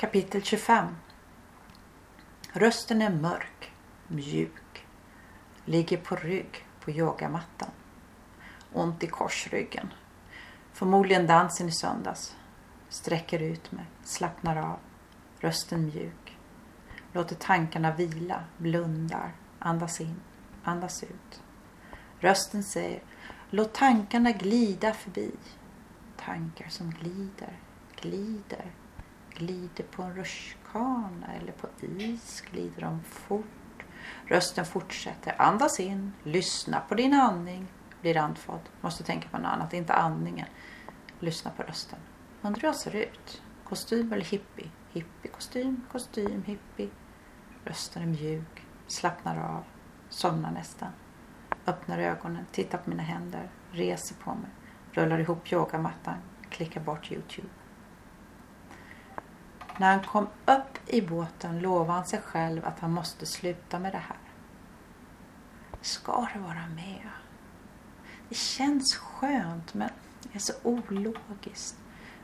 Kapitel 25 Rösten är mörk, mjuk. Ligger på rygg på yogamattan. Ont i korsryggen. Förmodligen dansen i söndags. Sträcker ut mig, slappnar av. Rösten mjuk. Låter tankarna vila, blundar, andas in, andas ut. Rösten säger Låt tankarna glida förbi. Tankar som glider, glider, glider på en rutschkana eller på is glider de fort. Rösten fortsätter. Andas in, lyssna på din andning. Blir andfådd. Måste tänka på något annat, inte andningen. Lyssna på rösten. Undrar hur jag ser ut? Kostym eller hippie? Hippie, kostym, kostym, hippie. Rösten är mjuk, slappnar av, somnar nästan. Öppnar ögonen, tittar på mina händer, reser på mig, rullar ihop yogamattan, klickar bort Youtube. När han kom upp i båten lovade han sig själv att han måste sluta med det här. Ska det vara med? Det känns skönt men det är så ologiskt.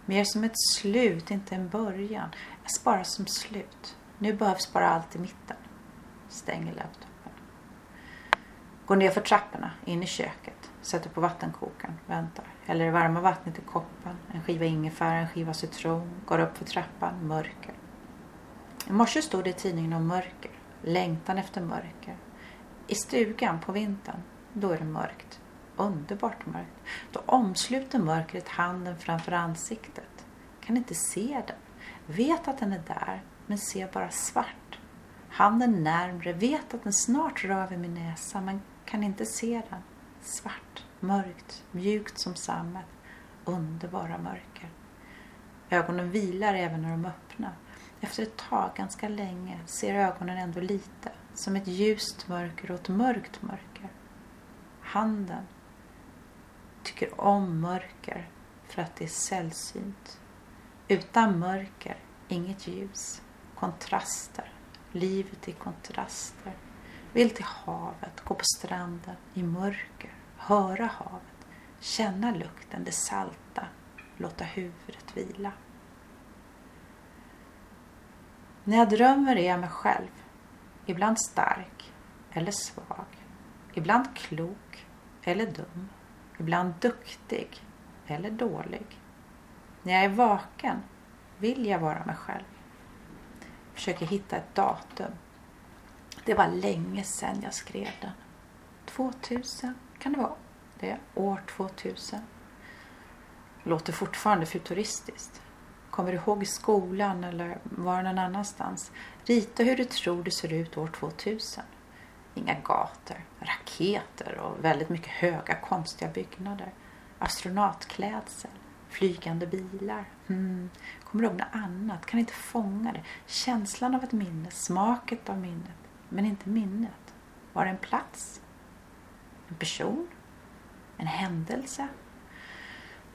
Mer som ett slut, inte en början. Jag sparar som slut. Nu behövs bara allt i mitten. Stänger laptopen. Går ner för trapporna, in i köket. Sätter på vattenkokaren, väntar. Häller det varma vattnet i koppen. En skiva ingefära, en skiva citron. Går upp för trappan, mörker. I morse stod det i tidningen om mörker. Längtan efter mörker. I stugan på vintern, då är det mörkt. Underbart mörkt. Då omsluter mörkret handen framför ansiktet. Kan inte se den. Vet att den är där, men ser bara svart. Handen närmre, vet att den snart rör vid min näsa, men kan inte se den. Svart, mörkt, mjukt som sammet. Underbara mörker. Ögonen vilar även när de är öppna. Efter ett tag, ganska länge, ser ögonen ändå lite. Som ett ljust mörker och ett mörkt mörker. Handen tycker om mörker för att det är sällsynt. Utan mörker, inget ljus. Kontraster. Livet i kontraster. Vill till havet, gå på stranden i mörker, höra havet, känna lukten, det salta, låta huvudet vila. När jag drömmer är jag mig själv. Ibland stark eller svag. Ibland klok eller dum. Ibland duktig eller dålig. När jag är vaken vill jag vara mig själv. Försöker hitta ett datum. Det var länge sedan jag skrev den. 2000 kan det vara. Det är år 2000. Låter fortfarande futuristiskt. Kommer du ihåg i skolan eller var någon annanstans? Rita hur du tror det ser ut år 2000. Inga gator, raketer och väldigt mycket höga konstiga byggnader. Astronautklädsel, flygande bilar. Mm. Kommer du ihåg något annat? Kan inte fånga det. Känslan av ett minne, smaket av minnet. Men inte minnet. Var det en plats? En person? En händelse?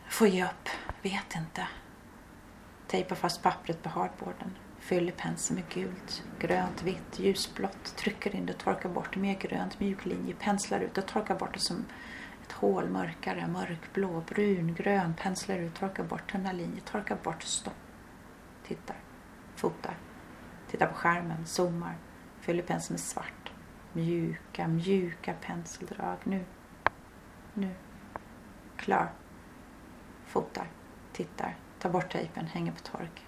Jag får ge upp. Vet inte. Tejpa fast pappret på hardboarden. Fyller penseln med gult, grönt, vitt, ljusblått. Trycker in det, torkar bort det. Mer grönt, mjuk linje. Penslar ut och torkar bort det som ett hål. Mörkare, mörkblå, brun, grön. Penslar ut, torkar bort. Tunna linjer, torkar bort. Stopp. Tittar. Fotar. Tittar på skärmen. Zoomar. Fyller penseln med svart. Mjuka, mjuka penseldrag. Nu. Nu. Klar. Fotar. Tittar. Tar bort tejpen. Hänger på tork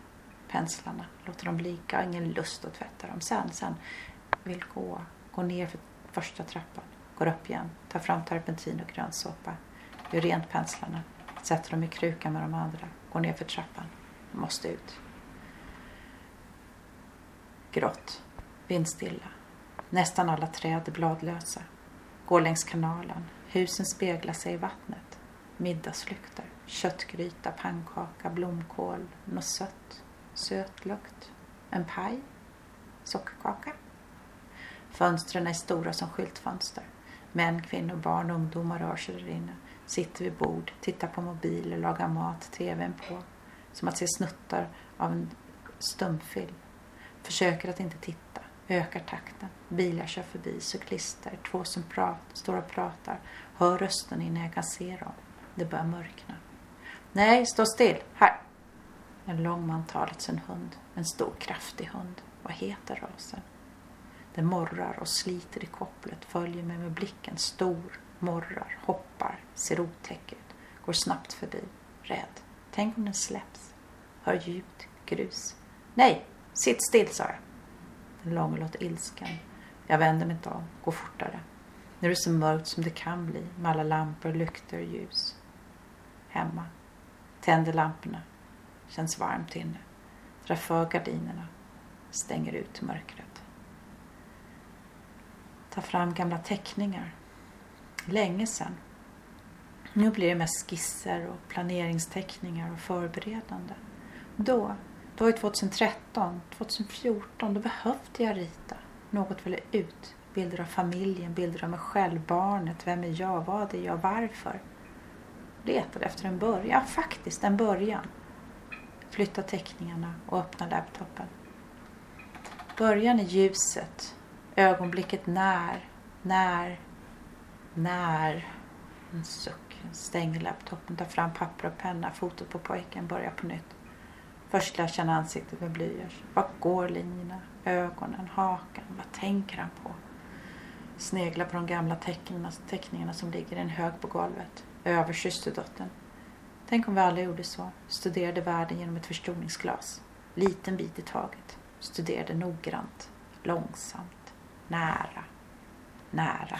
penslarna. Låter dem ligga. Ingen lust att tvätta dem. Sen, sen. Vill gå. Går ner för första trappan. Går upp igen. Tar fram terpentin och grönsåpa. Gör rent penslarna. Sätter dem i krukan med de andra. Går ner för trappan. Måste ut. Grått. Vindstilla. Nästan alla träd är bladlösa. Går längs kanalen. Husen speglar sig i vattnet. Middagslyktor. Köttgryta, pannkaka, blomkål. Något sött söt lukt. En paj. Sockerkaka. Fönstren är stora som skyltfönster. Män, kvinnor, barn, och ungdomar rör sig där inne. Sitter vid bord, tittar på mobiler, lagar mat, tvn på. Som att se snuttar av en stumfilm. Försöker att inte titta. Ökar takten. Bilar kör förbi, cyklister, två som pratar, står och pratar. Hör rösten innan jag kan se dem. Det börjar mörkna. Nej, stå still. Här. En lång man långmantaligt sin hund. En stor kraftig hund. Vad heter rasen? Den morrar och sliter i kopplet, följer mig med blicken, stor, morrar, hoppar, ser otäck ut, går snabbt förbi, rädd. Tänk om den släpps. Hör ljud, grus. Nej, sitt still, sa jag. Den långe låter ilsken. Jag vänder mig inte om, går fortare. Nu är det så mörkt som det kan bli med alla lampor, lyktor och ljus. Hemma. Tänder lamporna. Känns varmt inne. Drar för gardinerna. Stänger ut mörkret. Tar fram gamla teckningar. Länge sedan. Nu blir det mest skisser och planeringsteckningar och förberedande. Då, det var ju 2013, 2014, då behövde jag rita. Något ville ut. Bilder av familjen, bilder av mig själv, barnet, vem är jag, vad är jag, varför? Letade efter en början, ja, faktiskt en början. Flytta teckningarna och öppna laptopen. Början är ljuset, ögonblicket när, när, när. En suck, stänger laptopen, tar fram papper och penna, fotot på pojken, börjar på nytt. Först lär känna ansiktet med blyerts. Var går linjerna? Ögonen, hakan. Vad tänker han på? Sneglar på de gamla teckningarna, teckningarna som ligger i en hög på golvet. Över systerdottern. Tänk om vi alla gjorde så. Studerade världen genom ett förstoringsglas. Liten bit i taget. Studerade noggrant. Långsamt. Nära. Nära.